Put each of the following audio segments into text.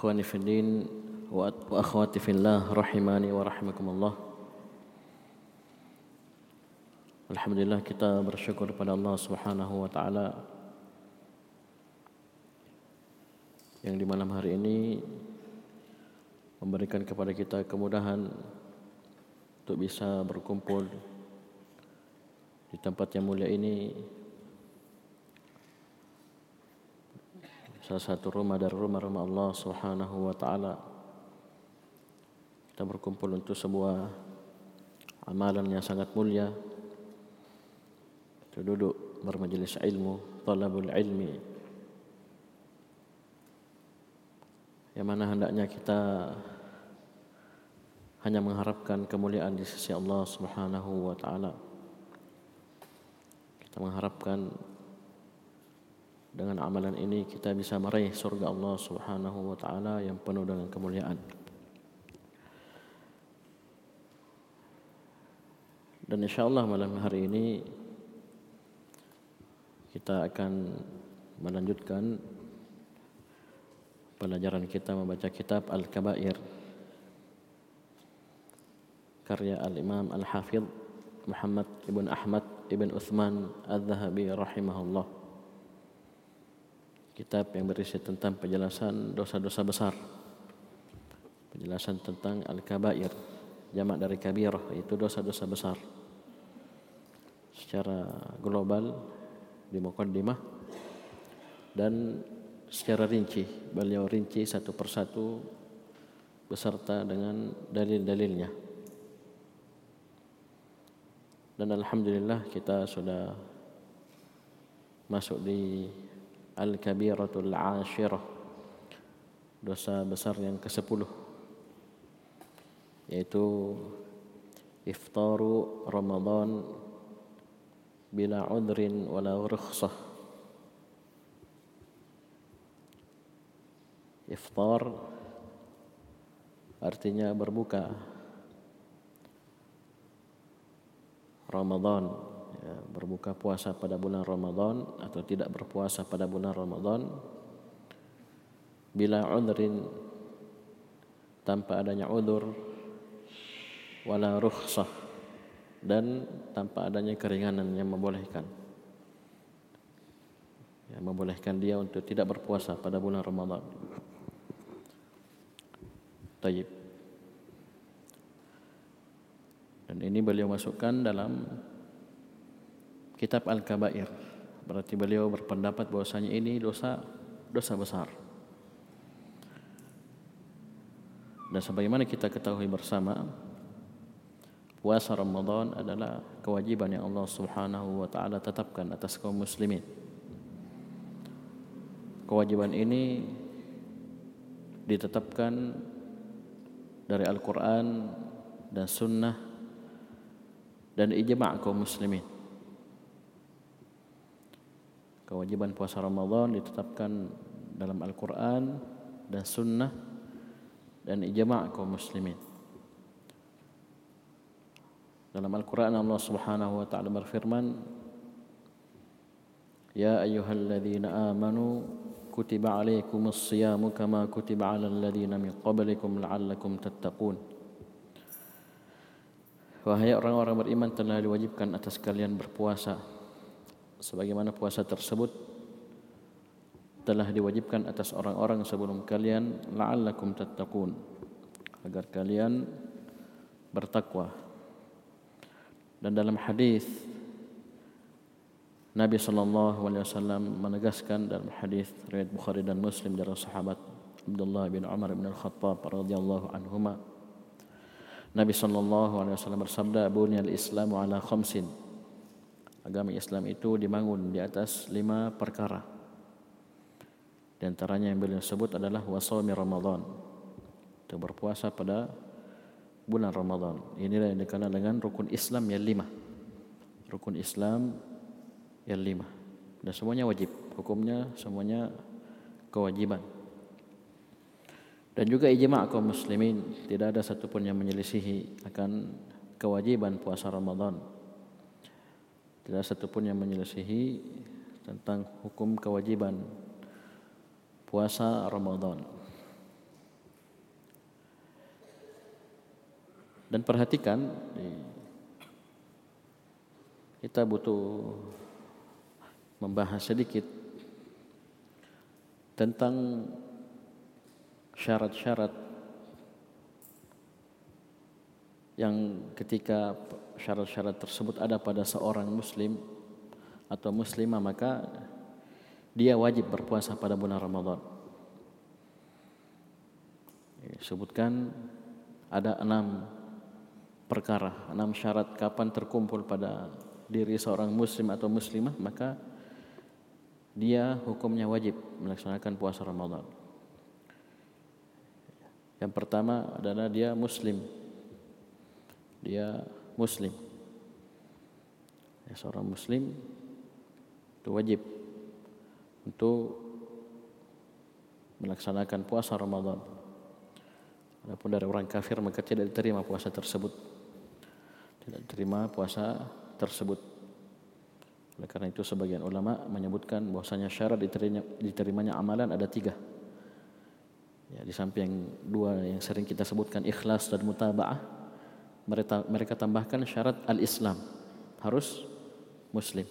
Ikhwani fi din wa akhwati fillah rahimani wa rahimakumullah. Alhamdulillah kita bersyukur pada Allah Subhanahu wa taala yang di malam hari ini memberikan kepada kita kemudahan untuk bisa berkumpul di tempat yang mulia ini salah satu rumah dari rumah-rumah Allah Subhanahu wa taala. Kita berkumpul untuk sebuah amalan yang sangat mulia. Kita duduk bermajelis ilmu, talabul ilmi. Yang mana hendaknya kita hanya mengharapkan kemuliaan di sisi Allah Subhanahu wa taala. Kita mengharapkan dengan amalan ini kita bisa meraih surga Allah Subhanahu wa taala yang penuh dengan kemuliaan. Dan insyaallah malam hari ini kita akan melanjutkan pelajaran kita membaca kitab Al-Kabair karya Al-Imam Al-Hafidh Muhammad Ibn Ahmad Ibn Uthman Al-Zahabi rahimahullah kitab yang berisi tentang penjelasan dosa-dosa besar. Penjelasan tentang al-kabair, jamak dari kabirah itu dosa-dosa besar. Secara global di mukaddimah dan secara rinci beliau rinci satu persatu beserta dengan dalil-dalilnya. Dan alhamdulillah kita sudah masuk di Al-Kabiratul Ashirah. Dosa besar yang ke-10 Yaitu Iftaru Ramadan Bila udrin wala rukhsah. Iftar Artinya berbuka. Ramadan ya, berbuka puasa pada bulan Ramadan atau tidak berpuasa pada bulan Ramadan bila udrin tanpa adanya udur wala rukhsah dan tanpa adanya keringanan yang membolehkan yang membolehkan dia untuk tidak berpuasa pada bulan Ramadan. Tayyib. Dan ini beliau masukkan dalam kitab Al-Kabair. Berarti beliau berpendapat bahwasanya ini dosa dosa besar. Dan sebagaimana kita ketahui bersama, puasa Ramadan adalah kewajiban yang Allah Subhanahu wa taala tetapkan atas kaum muslimin. Kewajiban ini ditetapkan dari Al-Qur'an dan sunnah dan ijma' kaum muslimin. Kewajiban puasa Ramadan ditetapkan dalam Al-Quran dan Sunnah dan ijma' kaum muslimin. Dalam Al-Quran Allah Subhanahu wa taala berfirman, "Ya ayyuhalladzina amanu kutiba alaikumus siyamu kama kutiba alal ladzina min qablikum la'allakum tattaqun." Wahai orang-orang beriman telah diwajibkan atas kalian berpuasa sebagaimana puasa tersebut telah diwajibkan atas orang-orang sebelum kalian la'allakum tattaqun. Agar kalian bertakwa. Dan dalam hadis Nabi sallallahu alaihi wasallam menegaskan dalam hadis riwayat Bukhari dan Muslim dari sahabat Abdullah bin Umar bin Al-Khattab radhiyallahu anhuma Nabi sallallahu alaihi wasallam bersabda bunyal islamu ala khamsin agama Islam itu dibangun di atas lima perkara. Di antaranya yang beliau sebut adalah wasami Ramadan. Itu berpuasa pada bulan Ramadan. Inilah yang dikenal dengan rukun Islam yang lima. Rukun Islam yang lima. Dan semuanya wajib. Hukumnya semuanya kewajiban. Dan juga ijma' kaum muslimin tidak ada satupun yang menyelisihi akan kewajiban puasa Ramadan. Tidak satupun yang menyelisihi tentang hukum kewajiban puasa Ramadan. Dan perhatikan kita butuh membahas sedikit tentang syarat-syarat yang ketika syarat-syarat tersebut ada pada seorang muslim atau muslimah maka dia wajib berpuasa pada bulan Ramadan. Sebutkan ada enam perkara, enam syarat kapan terkumpul pada diri seorang muslim atau muslimah maka dia hukumnya wajib melaksanakan puasa Ramadan. Yang pertama adalah dia muslim. Dia muslim. Ya, seorang muslim itu wajib untuk melaksanakan puasa Ramadan. Adapun dari orang kafir maka tidak diterima puasa tersebut. Tidak diterima puasa tersebut. Oleh karena itu sebagian ulama menyebutkan bahwasanya syarat diterimanya, diterimanya amalan ada tiga. Ya, di samping dua yang sering kita sebutkan ikhlas dan mutaba'ah, mereka, mereka tambahkan syarat al-Islam harus Muslim.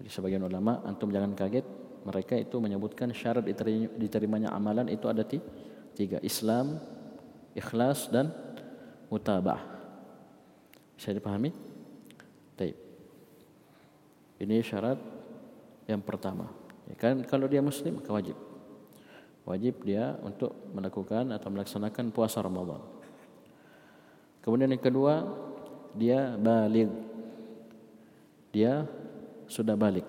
Jadi sebagian ulama antum jangan kaget mereka itu menyebutkan syarat diterimanya amalan itu ada tiga Islam, ikhlas dan mutabah. Bisa dipahami? Baik. Ini syarat yang pertama. Ya kan kalau dia muslim maka wajib. Wajib dia untuk melakukan atau melaksanakan puasa Ramadan. Kemudian yang kedua, dia balik. Dia sudah balik.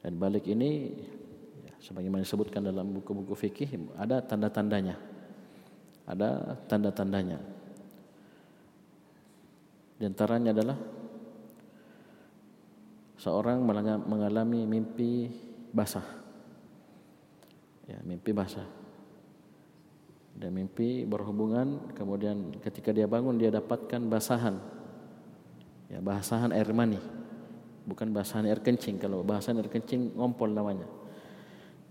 Dan balik ini ya, sebagaimana disebutkan dalam buku-buku fikih ada tanda-tandanya. Ada tanda-tandanya. Di antaranya adalah seorang mengalami mimpi basah. Ya, mimpi basah. Dan mimpi berhubungan. Kemudian ketika dia bangun dia dapatkan basahan. Ya, basahan air mani. Bukan bahasan air kencing. Kalau bahasan air kencing ngompol namanya.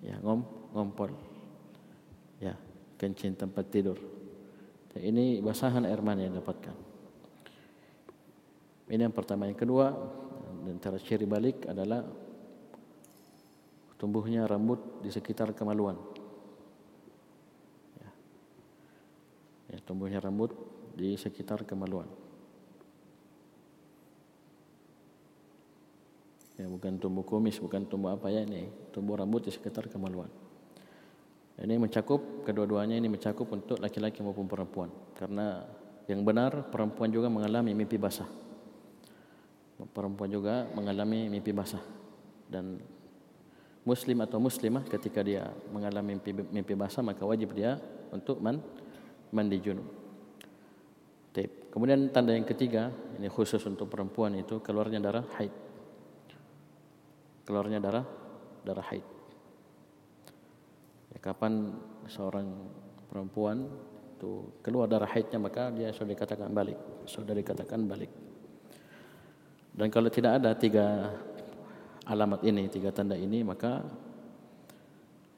Ya ngom ngompol. Ya kencing tempat tidur. Ini basahan air mani yang dapatkan. Ini yang pertama. Yang kedua dan cara ciri balik adalah tumbuhnya rambut di sekitar kemaluan ya tumbuhnya rambut di sekitar kemaluan Ya, bukan tumbuh kumis, bukan tumbuh apa ya ini, tumbuh rambut di sekitar kemaluan. Ini mencakup kedua-duanya ini mencakup untuk laki-laki maupun perempuan. Karena yang benar perempuan juga mengalami mimpi basah. Perempuan juga mengalami mimpi basah. Dan muslim atau muslimah ketika dia mengalami mimpi, mimpi basah maka wajib dia untuk man, mandi junub. Kemudian tanda yang ketiga, ini khusus untuk perempuan itu keluarnya darah haid keluarnya darah darah haid. Ya, kapan seorang perempuan itu keluar darah haidnya maka dia sudah dikatakan balik, sudah dikatakan balik. Dan kalau tidak ada tiga alamat ini, tiga tanda ini maka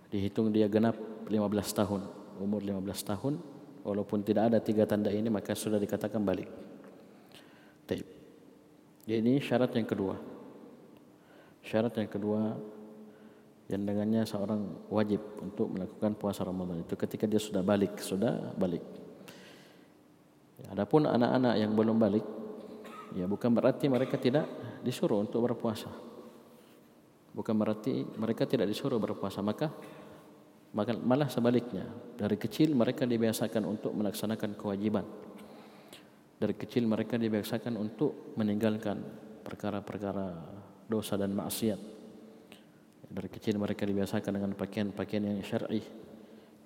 dihitung dia genap 15 tahun, umur 15 tahun walaupun tidak ada tiga tanda ini maka sudah dikatakan balik. Taib. Ini syarat yang kedua. Syarat yang kedua yang dengannya seorang wajib untuk melakukan puasa Ramadan itu ketika dia sudah balik, sudah balik. Adapun anak-anak yang belum balik, ya bukan berarti mereka tidak disuruh untuk berpuasa. Bukan berarti mereka tidak disuruh berpuasa, maka malah sebaliknya. Dari kecil mereka dibiasakan untuk melaksanakan kewajiban. Dari kecil mereka dibiasakan untuk meninggalkan perkara-perkara dosa dan maksiat. Dari kecil mereka dibiasakan dengan pakaian-pakaian yang syar'i,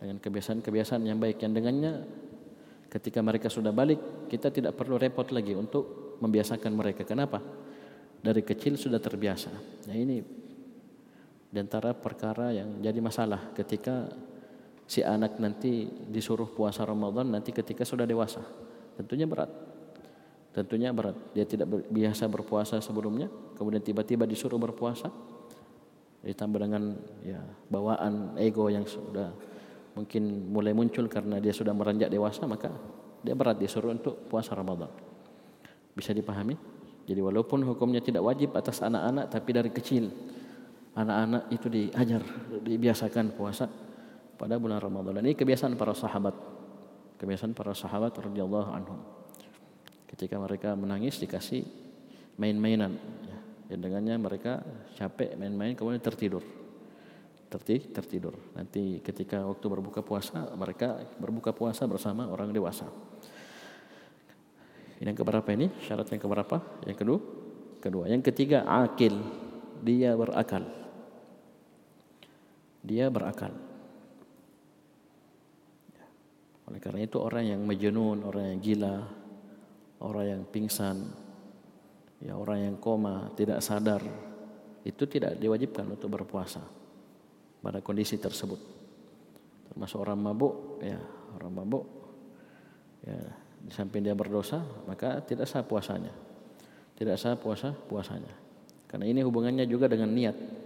dengan kebiasaan-kebiasaan yang baik yang dengannya ketika mereka sudah balik kita tidak perlu repot lagi untuk membiasakan mereka. Kenapa? Dari kecil sudah terbiasa. Nah ini di antara perkara yang jadi masalah ketika si anak nanti disuruh puasa Ramadan nanti ketika sudah dewasa. Tentunya berat. Tentunya berat. Dia tidak biasa berpuasa sebelumnya, kemudian tiba-tiba disuruh berpuasa ditambah dengan ya bawaan ego yang sudah mungkin mulai muncul karena dia sudah meranjak dewasa maka dia berat disuruh untuk puasa Ramadan. Bisa dipahami? Jadi walaupun hukumnya tidak wajib atas anak-anak tapi dari kecil anak-anak itu diajar, dibiasakan puasa pada bulan Ramadan. Ini kebiasaan para sahabat. Kebiasaan para sahabat radhiyallahu anhum. Ketika mereka menangis dikasih main-mainan. Yang dengannya mereka capek main-main kemudian tertidur. Terti tertidur. Nanti ketika waktu berbuka puasa mereka berbuka puasa bersama orang dewasa. Ini yang keberapa ini? Syarat yang keberapa? Yang kedua? Kedua. Yang ketiga akil. Dia berakal dia berakal. Oleh karena itu orang yang majnun orang yang gila orang yang pingsan ya orang yang koma tidak sadar itu tidak diwajibkan untuk berpuasa pada kondisi tersebut. Termasuk orang mabuk ya orang mabuk ya di samping dia berdosa maka tidak sah puasanya. Tidak sah puasa puasanya. Karena ini hubungannya juga dengan niat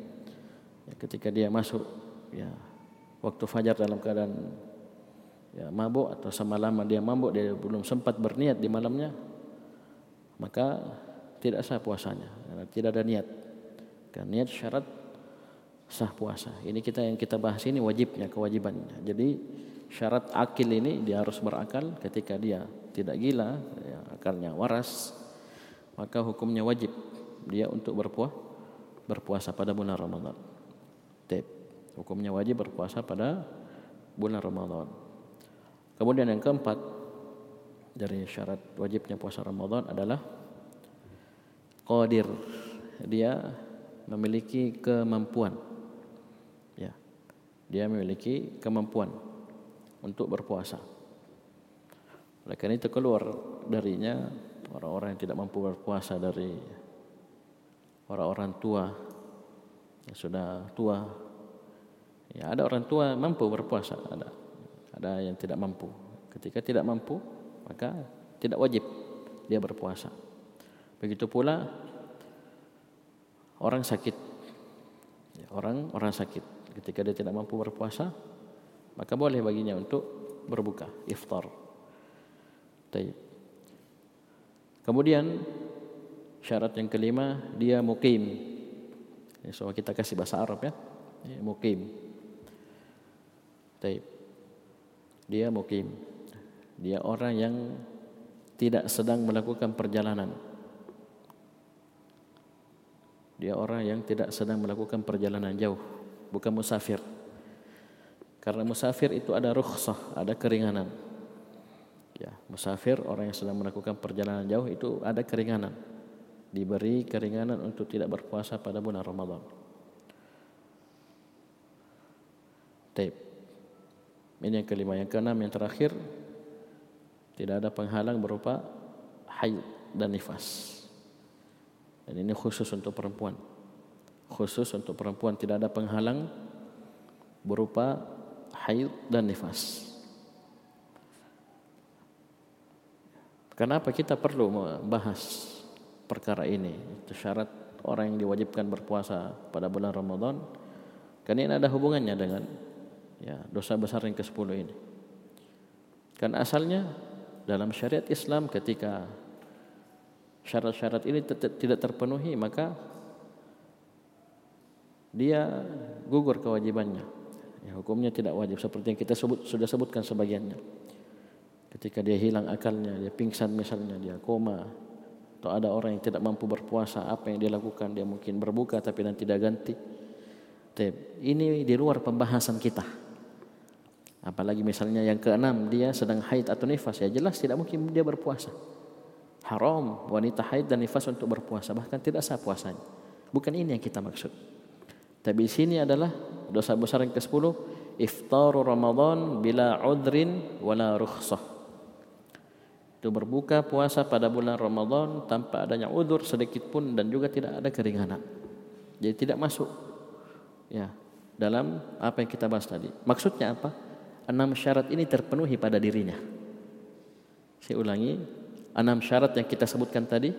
ya, ketika dia masuk ya waktu fajar dalam keadaan ya mabuk atau semalam dia mabuk dia belum sempat berniat di malamnya maka tidak sah puasanya karena tidak ada niat. Karena niat syarat sah puasa. Ini kita yang kita bahas ini wajibnya, kewajibannya. Jadi syarat akil ini dia harus berakal ketika dia tidak gila, ya, akalnya waras, maka hukumnya wajib dia untuk berpuas berpuasa pada bulan Ramadan. Tep. Hukumnya wajib berpuasa pada bulan Ramadan. Kemudian yang keempat dari syarat wajibnya puasa Ramadan adalah qadir. Dia memiliki kemampuan. Ya. Dia memiliki kemampuan untuk berpuasa. Oleh karena itu keluar darinya orang-orang yang tidak mampu berpuasa dari orang-orang tua sudah tua ya ada orang tua mampu berpuasa ada ada yang tidak mampu ketika tidak mampu maka tidak wajib dia berpuasa Begitu pula orang sakit. Ya, orang orang sakit ketika dia tidak mampu berpuasa, maka boleh baginya untuk berbuka, iftar. Taib. Kemudian syarat yang kelima dia mukim. So kita kasih bahasa Arab ya. mukim. Dia mukim. Dia orang yang tidak sedang melakukan perjalanan. Dia orang yang tidak sedang melakukan perjalanan jauh, bukan musafir. Karena musafir itu ada rukhsah, ada keringanan. Ya, musafir orang yang sedang melakukan perjalanan jauh itu ada keringanan. Diberi keringanan untuk tidak berpuasa pada bulan Ramadan. Taib. Ini yang kelima, yang keenam, yang terakhir tidak ada penghalang berupa haid dan nifas. Dan ini khusus untuk perempuan. Khusus untuk perempuan tidak ada penghalang berupa haid dan nifas. Kenapa kita perlu membahas perkara ini? Itu syarat orang yang diwajibkan berpuasa pada bulan Ramadan. Karena ini ada hubungannya dengan ya, dosa besar yang ke-10 ini. Karena asalnya dalam syariat Islam ketika syarat-syarat ini tidak terpenuhi maka dia gugur kewajibannya. Ya, hukumnya tidak wajib seperti yang kita sebut sudah sebutkan sebagiannya. Ketika dia hilang akalnya, dia pingsan misalnya, dia koma, atau ada orang yang tidak mampu berpuasa, apa yang dia lakukan? Dia mungkin berbuka tapi nanti dia ganti. Ini di luar pembahasan kita. Apalagi misalnya yang keenam dia sedang haid atau nifas ya jelas tidak mungkin dia berpuasa haram wanita haid dan nifas untuk berpuasa bahkan tidak sah puasanya bukan ini yang kita maksud Tapi di sini adalah dosa besar yang ke-10 iftaru Ramadan bila udrin wala rukhsah. Itu berbuka puasa pada bulan Ramadan tanpa adanya udur sedikit pun dan juga tidak ada keringanan. Jadi tidak masuk ya dalam apa yang kita bahas tadi. Maksudnya apa? Enam syarat ini terpenuhi pada dirinya. Saya ulangi, enam syarat yang kita sebutkan tadi,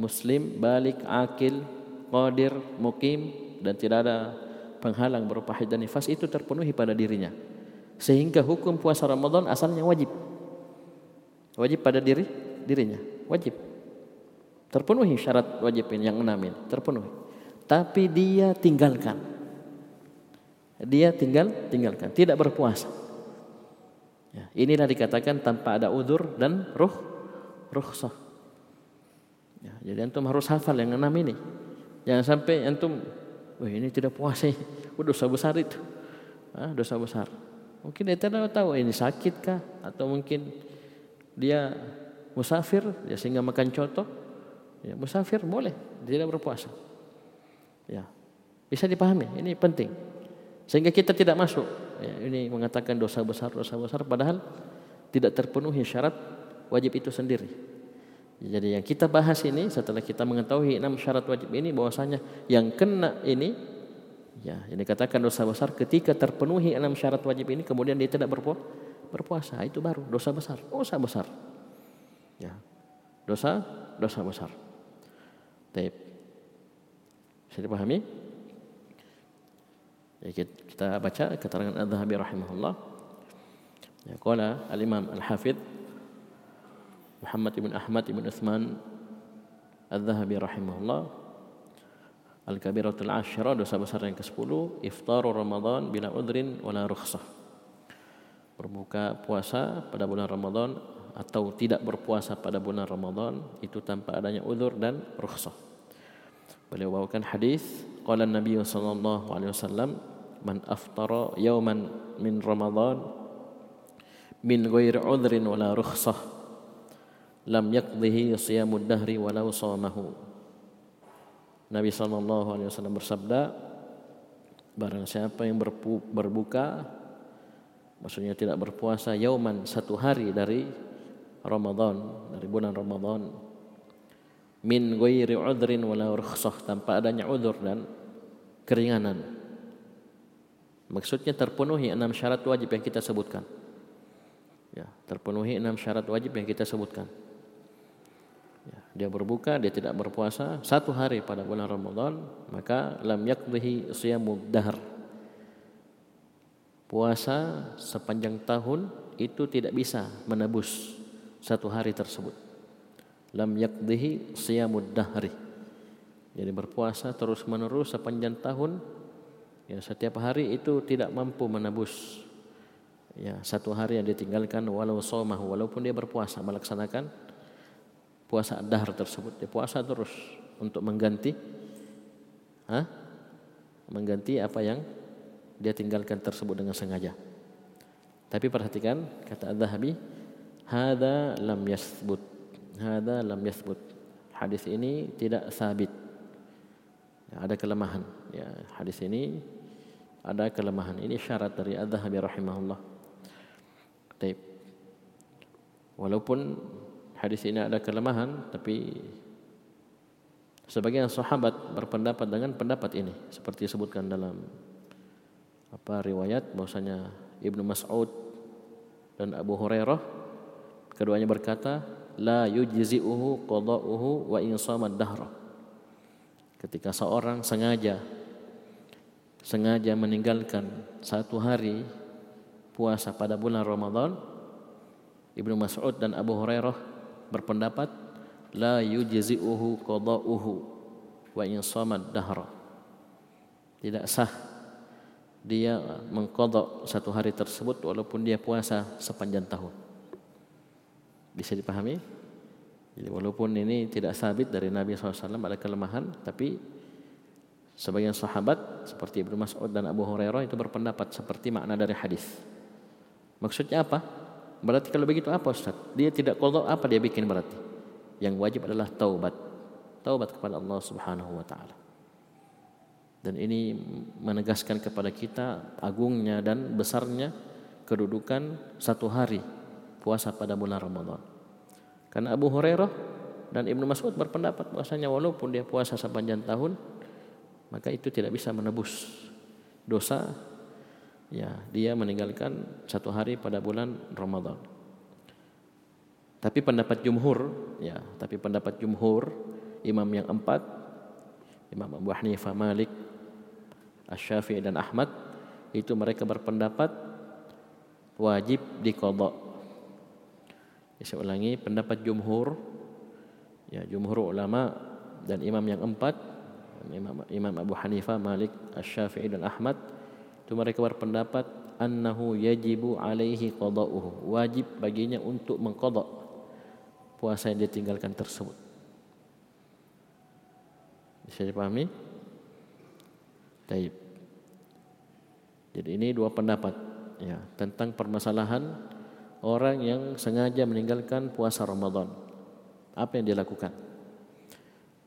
muslim, balik, akil, qadir, mukim dan tidak ada penghalang berupa haid dan nifas itu terpenuhi pada dirinya. Sehingga hukum puasa Ramadan asalnya wajib. Wajib pada diri dirinya, wajib. Terpenuhi syarat wajib ini yang enam ini, terpenuhi. Tapi dia tinggalkan. Dia tinggal tinggalkan, tidak berpuasa. Ya, inilah dikatakan tanpa ada udur dan ruh ruhsah. Ya, jadi antum harus hafal yang enam ini. Jangan sampai antum Wah ini tidak puasa, oh, dosa besar itu. Ah, dosa besar. Mungkin dia tidak tahu ini sakit kah atau mungkin dia musafir ya sehingga makan coto. Ya, musafir boleh tidak berpuasa. Ya. Bisa dipahami, ini penting. Sehingga kita tidak masuk. Ya, ini mengatakan dosa besar, dosa besar padahal tidak terpenuhi syarat wajib itu sendiri. Jadi yang kita bahas ini setelah kita mengetahui enam syarat wajib ini bahwasanya yang kena ini ya yang dikatakan dosa besar ketika terpenuhi enam syarat wajib ini kemudian dia tidak berpuasa, berpuasa itu baru dosa besar. Dosa besar. Ya. Dosa dosa besar. Baik. Bisa dipahami? Ya, kita baca keterangan Adz-Dzahabi rahimahullah. Ya, qala al-Imam Al-Hafidz Muhammad ibn Ahmad ibn Uthman Al-Zahabi rahimahullah Al-Kabiratul Ashra dosa besar yang ke-10 Iftaru Ramadan bila udrin wala rukhsah Berbuka puasa pada bulan Ramadan atau tidak berpuasa pada bulan Ramadan itu tanpa adanya udur dan rukhsah. Beliau bawakan hadis qala Nabi sallallahu alaihi wasallam man aftara yawman min Ramadan min ghairi udrin wala rukhsah lam yaqdihi siyamud dahri walau sawmahu. Nabi sallallahu alaihi wasallam bersabda, barang siapa yang berbuka maksudnya tidak berpuasa yauman satu hari dari Ramadan, dari bulan Ramadan min ghairi udrin wala rukhsah tanpa adanya udur dan keringanan. Maksudnya terpenuhi enam syarat wajib yang kita sebutkan. Ya, terpenuhi enam syarat wajib yang kita sebutkan. Ya, dia berbuka, dia tidak berpuasa satu hari pada bulan Ramadan, maka lam yakdihi siyamud dahr. Puasa sepanjang tahun itu tidak bisa menebus satu hari tersebut. Lam yakdihi siyamud dahri. Jadi berpuasa terus menerus sepanjang tahun ya setiap hari itu tidak mampu menebus ya satu hari yang ditinggalkan walau somahu walaupun dia berpuasa melaksanakan puasa dahar tersebut dia puasa terus untuk mengganti ha? mengganti apa yang dia tinggalkan tersebut dengan sengaja. Tapi perhatikan kata Az-Zahabi hada lam yasbut. Hada lam yasbut. Hadis ini tidak sabit. Ya, ada kelemahan. Ya hadis ini ada kelemahan. Ini syarat dari Az-Zahabi rahimahullah. Taib. Walaupun hadis ini ada kelemahan tapi sebagian sahabat berpendapat dengan pendapat ini seperti disebutkan dalam apa riwayat bahwasanya Ibnu Mas'ud dan Abu Hurairah keduanya berkata la yujzi'uhu qada'uhu wa in dahra ketika seorang sengaja sengaja meninggalkan satu hari puasa pada bulan Ramadan Ibnu Mas'ud dan Abu Hurairah berpendapat la yujzi'uhu qada'uhu wa in dahra. Tidak sah dia mengkodok satu hari tersebut walaupun dia puasa sepanjang tahun. Bisa dipahami? Jadi walaupun ini tidak sabit dari Nabi SAW ada kelemahan, tapi sebagian sahabat seperti Ibnu Mas'ud dan Abu Hurairah itu berpendapat seperti makna dari hadis. Maksudnya apa? Berarti kalau begitu apa Ustaz? Dia tidak qadha apa dia bikin berarti? Yang wajib adalah taubat. Taubat kepada Allah Subhanahu wa taala. Dan ini menegaskan kepada kita agungnya dan besarnya kedudukan satu hari puasa pada bulan Ramadan. Karena Abu Hurairah dan Ibnu Mas'ud berpendapat bahwasanya walaupun dia puasa sepanjang tahun maka itu tidak bisa menebus dosa ya dia meninggalkan satu hari pada bulan Ramadan. Tapi pendapat jumhur ya, tapi pendapat jumhur imam yang empat Imam Abu Hanifah, Malik, Asy-Syafi'i dan Ahmad itu mereka berpendapat wajib diqadha. Ya, saya ulangi pendapat jumhur ya jumhur ulama dan imam yang empat Imam, Imam Abu Hanifah, Malik, Asy-Syafi'i dan Ahmad itu mereka berpendapat annahu yajibu alaihi qada'uhu wajib baginya untuk mengqada puasa yang ditinggalkan tersebut bisa dipahami? Taib. Jadi ini dua pendapat ya tentang permasalahan orang yang sengaja meninggalkan puasa Ramadan. Apa yang dia lakukan?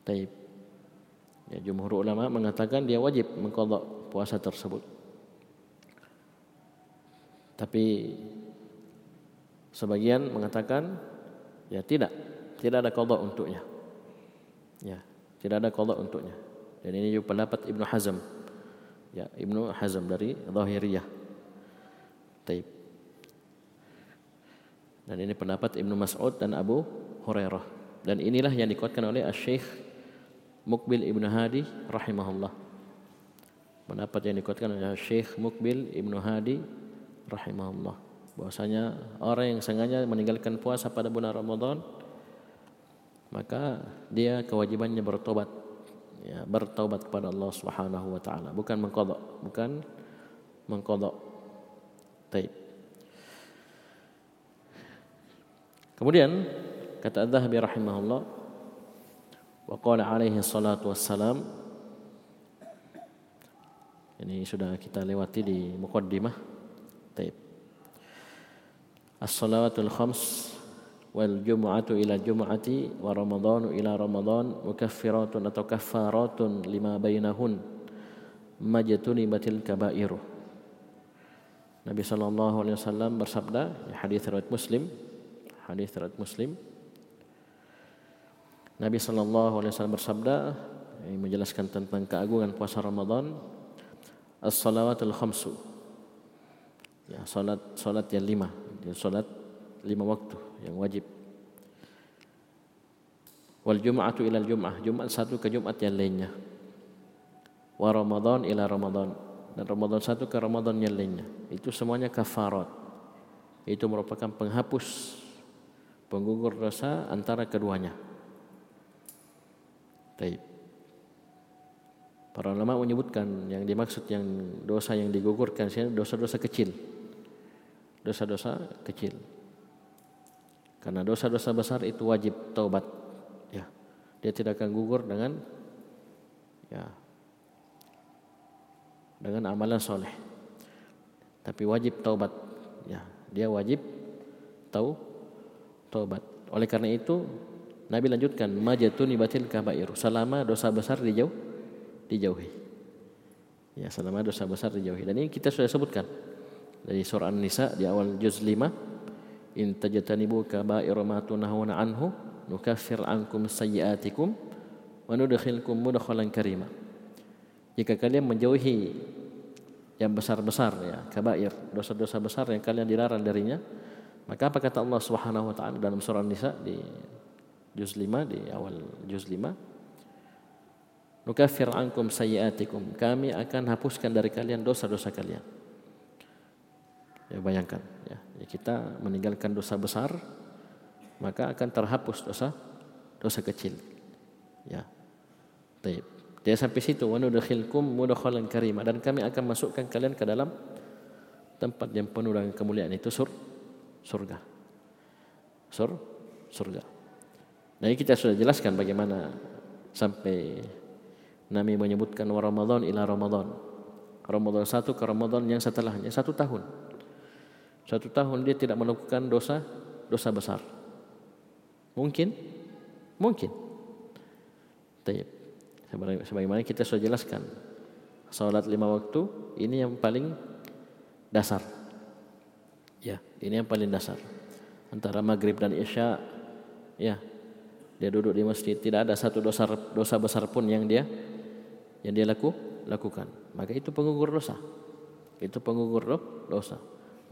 Taib. Ya, jumhur ulama mengatakan dia wajib mengqadha puasa tersebut. Tapi sebagian mengatakan ya tidak, tidak ada qadha untuknya. Ya, tidak ada qadha untuknya. Dan ini juga pendapat Ibnu Hazm. Ya, Ibnu Hazm dari Zahiriyah. Taib. Dan ini pendapat Ibnu Mas'ud dan Abu Hurairah. Dan inilah yang dikuatkan oleh Asy-Syaikh Mukbil Ibnu Hadi rahimahullah. Pendapat yang dikuatkan oleh Syekh Mukbil Ibnu Hadi rahimahullah. Bahwasanya orang yang sengaja meninggalkan puasa pada bulan Ramadan maka dia kewajibannya bertobat ya bertaubat kepada Allah Subhanahu wa taala. Bukan mengqadha bukan mengqadha taib kemudian kata Az-Zahabi rahimahullah wa qala alaihi salatu wassalam ini sudah kita lewati di muqaddimah. Taib as-salawatul khams wal jumu'atu ila jumu'ati wa ramadhanu ila ramadhan mukaffiratun atau kaffaratun lima bainahun kabairu. Nabi sallallahu alaihi wasallam bersabda hadis riwayat Muslim hadis riwayat Muslim. Nabi sallallahu alaihi wasallam bersabda ini menjelaskan tentang keagungan puasa Ramadan as-salawatul khamsu. Ya salat salat yang lima salat lima waktu yang wajib. Wal jum'atu ila jum'ah, Jumat satu ke Jumat yang lainnya. Wa Ramadan ila Ramadan dan Ramadan satu ke Ramadan yang lainnya. Itu semuanya kafarat. Itu merupakan penghapus penggugur dosa antara keduanya. Taib. Para ulama menyebutkan yang dimaksud yang dosa yang digugurkan dosa-dosa kecil. Dosa-dosa kecil. Karena dosa-dosa besar itu wajib taubat. Ya. Dia tidak akan gugur dengan ya dengan amalan soleh. Tapi wajib taubat. Ya, dia wajib tahu taubat. Oleh karena itu Nabi lanjutkan majatuni batil kabair selama dosa besar dijauh dijauhi. Ya, selama dosa besar dijauhi. Dan ini kita sudah sebutkan dari surah An-Nisa di awal juz 5 in tajtanibu kaba'ira ma tunahuna anhu nukaffir ankum sayyi'atikum wa nudkhilkum mudkhalan karima. Jika kalian menjauhi yang besar-besar ya kabair dosa-dosa besar yang kalian dilarang darinya maka apa kata Allah Subhanahu wa taala dalam surah Nisa di juz 5 di awal juz 5 nukaffir ankum sayyi'atikum. Kami akan hapuskan dari kalian dosa-dosa kalian ya bayangkan ya. Ya kita meninggalkan dosa besar maka akan terhapus dosa dosa kecil. Ya. Taib. dia sampai situ. Wa nudkhilkum mudkhalan karima. Dan kami akan masukkan kalian ke dalam tempat yang penuh dengan kemuliaan itu sur surga. Sur surga. Nah ini kita sudah jelaskan bagaimana sampai Nabi menyebutkan wa Ramadan ila Ramadan. Ramadan satu ke Ramadan yang setelahnya satu tahun satu tahun dia tidak melakukan dosa dosa besar. Mungkin, mungkin. Tapi sebagaimana kita sudah jelaskan, Salat lima waktu ini yang paling dasar. Ya, ini yang paling dasar. Antara maghrib dan isya, ya, dia duduk di masjid tidak ada satu dosa dosa besar pun yang dia yang dia laku lakukan. Maka itu penggugur dosa. Itu penggugur dosa.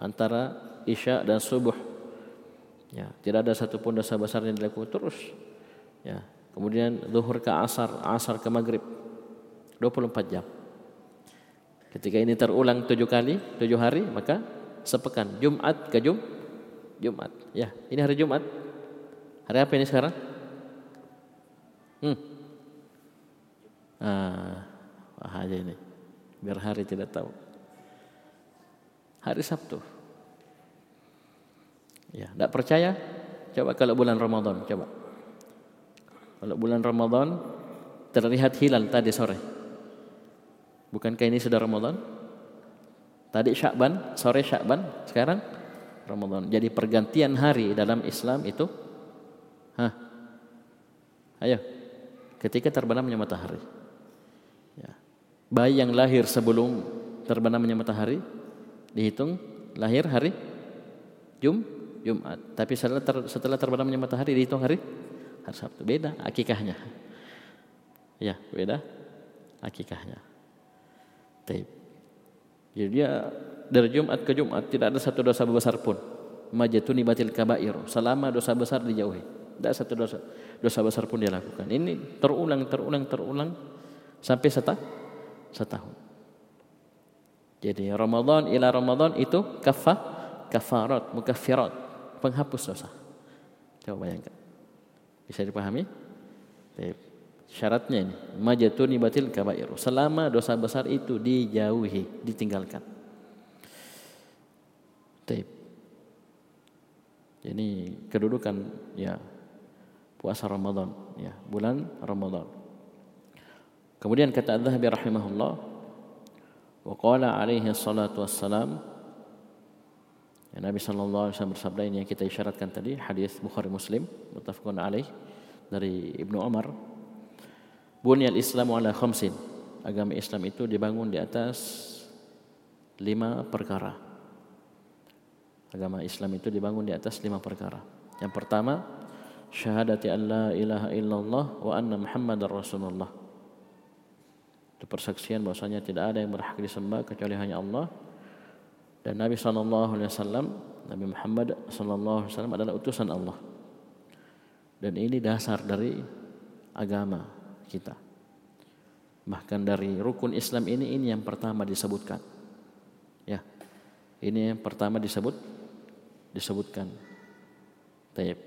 Antara isya dan subuh. Ya, tidak ada satu pun dosa besar yang dilakukan terus. Ya, kemudian zuhur ke asar, asar ke maghrib. 24 jam. Ketika ini terulang tujuh kali, tujuh hari, maka sepekan. Jumat ke Jum, Jumat. Ya, ini hari Jumat. Hari apa ini sekarang? Hmm. Ah, aja ini. Biar hari tidak tahu. Hari Sabtu. Ya, tidak percaya? Coba kalau bulan Ramadan, coba. Kalau bulan Ramadan terlihat hilal tadi sore. Bukankah ini sudah Ramadan? Tadi Syakban, sore Syakban, sekarang Ramadan. Jadi pergantian hari dalam Islam itu Hah? Ayo. Ketika terbenamnya matahari. Ya. Bayi yang lahir sebelum terbenamnya matahari dihitung lahir hari Jum Jumat. Tapi setelah ter, setelah terbenamnya matahari dihitung hari hari Sabtu. Beda akikahnya. Ya, beda akikahnya. Taib. Jadi dia dari Jumat ke Jumat tidak ada satu dosa besar pun. Majatuni batil kabair. Selama dosa besar dijauhi. Tidak satu dosa dosa besar pun dia lakukan. Ini terulang, terulang, terulang sampai setah, setahun. Jadi Ramadan ila Ramadan itu kafah, kafarat, mukaffirat, penghapus dosa. Coba bayangkan. Bisa dipahami? Syaratnya ini, majatuni batil kabairu. Selama dosa besar itu dijauhi, ditinggalkan. Taib. Ini kedudukan ya puasa Ramadan, ya bulan Ramadan. Kemudian kata Az-Zahabi rahimahullah, wa qala alaihi salatu wassalam ya, Nabi sallallahu alaihi wasallam bersabda ini yang kita isyaratkan tadi hadis Bukhari Muslim muttafaqun alaih dari Ibnu Umar Bunyal Islamu ala khamsin. Agama Islam itu dibangun di atas lima perkara. Agama Islam itu dibangun di atas lima perkara. Yang pertama, syahadati an la ilaha illallah wa anna muhammadar rasulullah. Itu persaksian bahwasanya tidak ada yang berhak disembah kecuali hanya Allah dan Nabi sallallahu alaihi wasallam Nabi Muhammad sallallahu alaihi wasallam adalah utusan Allah. Dan ini dasar dari agama kita. Bahkan dari rukun Islam ini ini yang pertama disebutkan. Ya. Ini yang pertama disebut disebutkan. Taib.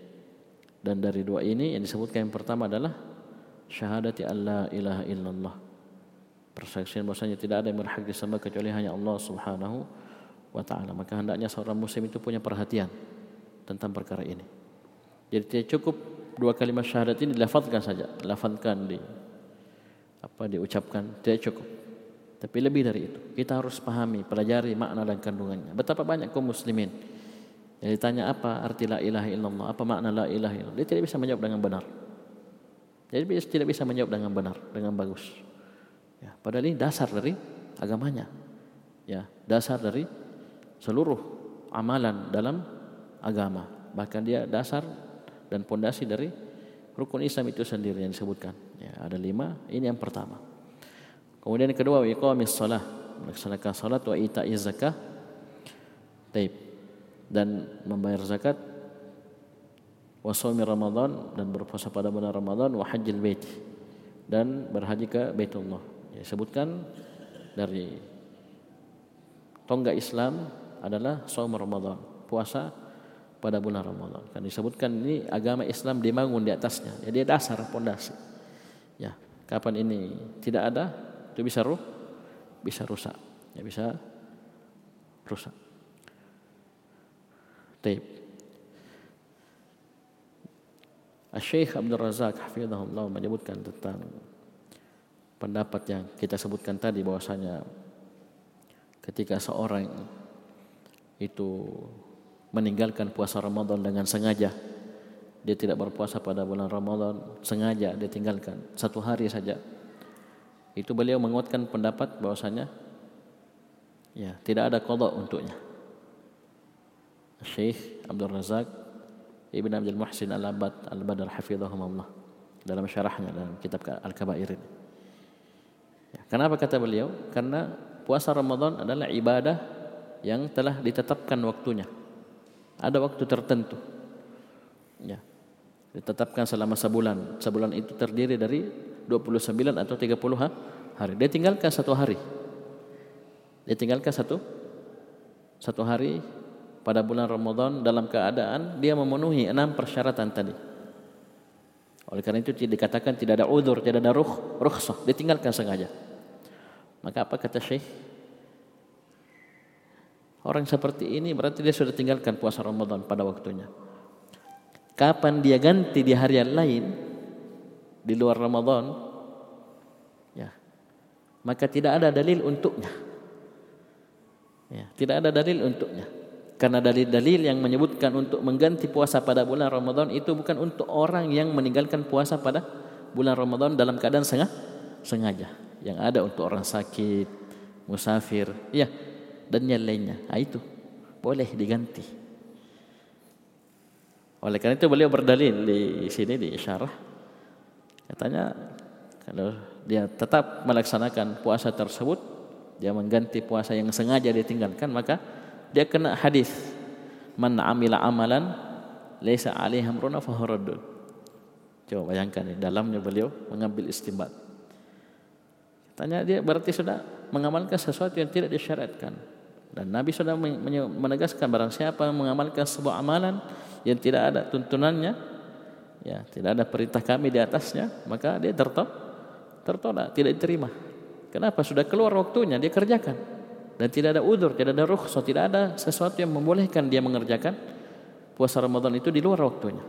Dan dari dua ini yang disebutkan yang pertama adalah syahadati alla ilaha illallah. Persaksian bahwasanya tidak ada yang berhak disembah kecuali hanya Allah Subhanahu wa taala. Maka hendaknya seorang muslim itu punya perhatian tentang perkara ini. Jadi tidak cukup dua kalimat syahadat ini dilafazkan saja, lafazkan di apa diucapkan tidak cukup. Tapi lebih dari itu, kita harus pahami, pelajari makna dan kandungannya. Betapa banyak kaum muslimin yang ditanya apa arti la ilaha illallah, apa makna la ilaha illallah, dia tidak bisa menjawab dengan benar. Jadi tidak bisa menjawab dengan benar, dengan bagus. Ya, padahal ini dasar dari agamanya. Ya, dasar dari seluruh amalan dalam agama. Bahkan dia dasar dan pondasi dari rukun Islam itu sendiri yang disebutkan. Ya, ada lima. Ini yang pertama. Kemudian yang kedua, iqamis salah, melaksanakan salat wa ita'iz zakah. Taib. Dan membayar zakat wa shaumi Ramadan dan berpuasa pada bulan Ramadan wa hajjil bait dan berhaji ke Baitullah. Ya, sebutkan dari tonggak Islam adalah shaum Ramadan, puasa pada bulan Ramadan. Kan disebutkan ini agama Islam dibangun di atasnya. Jadi dasar pondasi. Ya, kapan ini tidak ada itu bisa ruh bisa rusak. Ya bisa rusak. Taib. Syekh Abdul Razak hafizahullah menyebutkan tentang pendapat yang kita sebutkan tadi bahwasanya ketika seorang itu meninggalkan puasa Ramadan dengan sengaja. Dia tidak berpuasa pada bulan Ramadan, sengaja dia tinggalkan satu hari saja. Itu beliau menguatkan pendapat bahwasanya ya tidak ada kodok untuknya. Syekh Abdul Razak Ibn Abdul Muhsin Al-Abad Al-Badar Hafizahumullah dalam syarahnya dalam kitab Al-Kabair ini. Kenapa kata beliau? Karena puasa Ramadan adalah ibadah yang telah ditetapkan waktunya. Ada waktu tertentu. Ya. Ditetapkan selama sebulan. Sebulan itu terdiri dari 29 atau 30 hari. Dia tinggalkan satu hari. Dia tinggalkan satu satu hari pada bulan Ramadan dalam keadaan dia memenuhi enam persyaratan tadi. Oleh karena itu dikatakan tidak ada udur, tidak ada ruh, rukhsah, ditinggalkan sengaja. Maka apa kata Syekh? Orang seperti ini berarti dia sudah tinggalkan puasa Ramadan pada waktunya. Kapan dia ganti di hari yang lain di luar Ramadan? Ya. Maka tidak ada dalil untuknya. Ya, tidak ada dalil untuknya. Karena dalil-dalil yang menyebutkan untuk mengganti puasa pada bulan Ramadan itu bukan untuk orang yang meninggalkan puasa pada bulan Ramadan dalam keadaan sengaja. Yang ada untuk orang sakit, musafir, ya, dan yang lainnya. Nah, itu boleh diganti. Oleh karena itu beliau berdalil di sini di isyarah. Katanya kalau dia tetap melaksanakan puasa tersebut, dia mengganti puasa yang sengaja ditinggalkan, maka dia kena hadis. Man amila amalan laisa alaihi amruna fahuradun coba bayangkan ini dalamnya beliau mengambil istimbat. Tanya dia berarti sudah mengamalkan sesuatu yang tidak disyariatkan dan Nabi sudah menegaskan barang siapa mengamalkan sebuah amalan yang tidak ada tuntunannya ya tidak ada perintah kami di atasnya maka dia tertolak tertolak tidak diterima. Kenapa? Sudah keluar waktunya dia kerjakan dan tidak ada udur, tidak ada rukhsah, tidak ada sesuatu yang membolehkan dia mengerjakan puasa Ramadan itu di luar waktunya.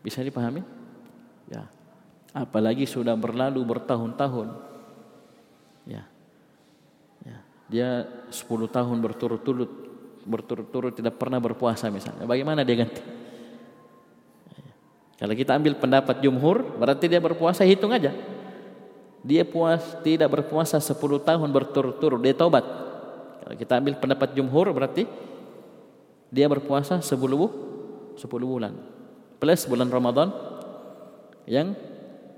Bisa dipahami? Ya. Apalagi sudah berlalu bertahun-tahun. Ya. Ya. Dia 10 tahun berturut-turut berturut-turut tidak pernah berpuasa misalnya. Bagaimana dia ganti? Ya. Kalau kita ambil pendapat jumhur, berarti dia berpuasa hitung aja dia puas tidak berpuasa 10 tahun berturut-turut. Dia tobat kalau kita ambil pendapat jumhur berarti dia berpuasa 10 10 bulan. Plus bulan Ramadan yang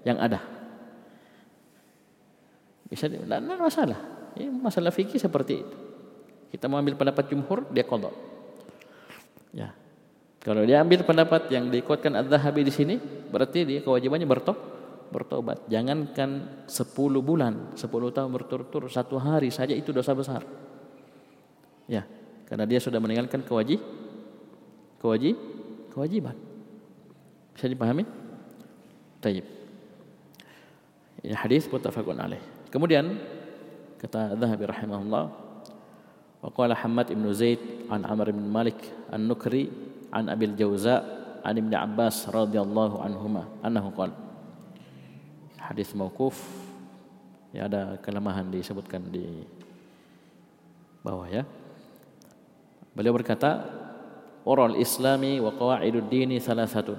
yang ada. Bisa tidak masalah. Masalah fikih seperti itu. Kita mau ambil pendapat jumhur dia kodok. Ya. Kalau dia ambil pendapat yang diikutkan Ad-Dhahabi di sini berarti dia kewajibannya bertobat bertobat. Jangankan 10 bulan, 10 tahun berturut-turut, satu hari saja itu dosa besar. Ya, karena dia sudah meninggalkan kewajib, kewajib, kewajiban. Bisa dipahami? Taib. Ini hadis muttafaqun alaih. Kemudian kata Dhahabi rahimahullah wa qala Hamad ibn Zaid an Amr ibn Malik an-Nukri an Abil Jauza an Ibn Abbas radhiyallahu anhuma annahu qala hadis mauquf ya ada kelemahan disebutkan di bawah ya. Beliau berkata, "Oral Islami wa qawaidud dini salah satu."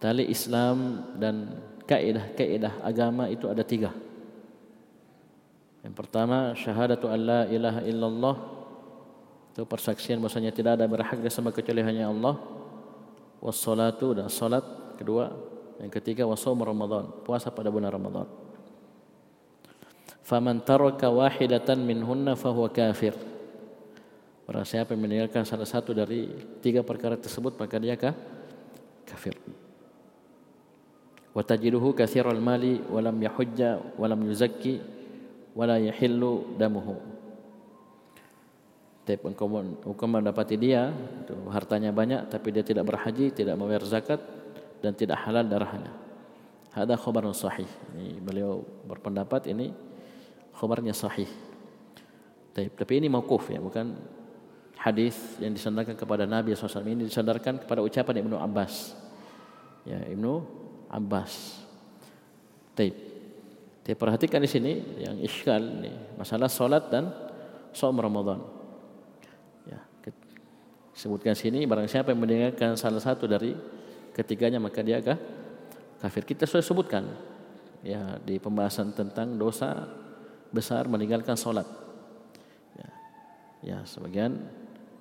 Tali Islam dan kaidah-kaidah agama itu ada tiga. Yang pertama, syahadatu an la ilaha illallah. Itu persaksian bahwasanya tidak ada berhak sama kecuali hanya Allah. Wassalatu dan salat. Kedua, yang ketiga wasawm Ramadan, puasa pada bulan Ramadan. Faman taraka wahidatan minhunna fahuwa kafir. Barang siapa yang meninggalkan salah satu dari tiga perkara tersebut maka dia kah? kafir. Wa tajiduhu katsiral mali wa lam yahujja wa lam yuzakki wa la yahillu damuhu. Tapi hukum mendapati dia hartanya banyak tapi dia tidak berhaji, tidak membayar zakat, dan tidak halal darahnya. Ada khabar sahih. Ini beliau berpendapat ini khabarnya sahih. Tapi ini mauquf ya, bukan hadis yang disandarkan kepada Nabi SAW ini disandarkan kepada ucapan Ibnu Abbas. Ya, Ibnu Abbas. Taib. Tapi perhatikan di sini yang iskal ini masalah solat dan som Ramadan. Ya, sebutkan sini barang siapa yang mendengarkan salah satu dari ketiganya maka dia agak kafir. Kita sudah sebutkan ya di pembahasan tentang dosa besar meninggalkan solat. Ya, ya sebagian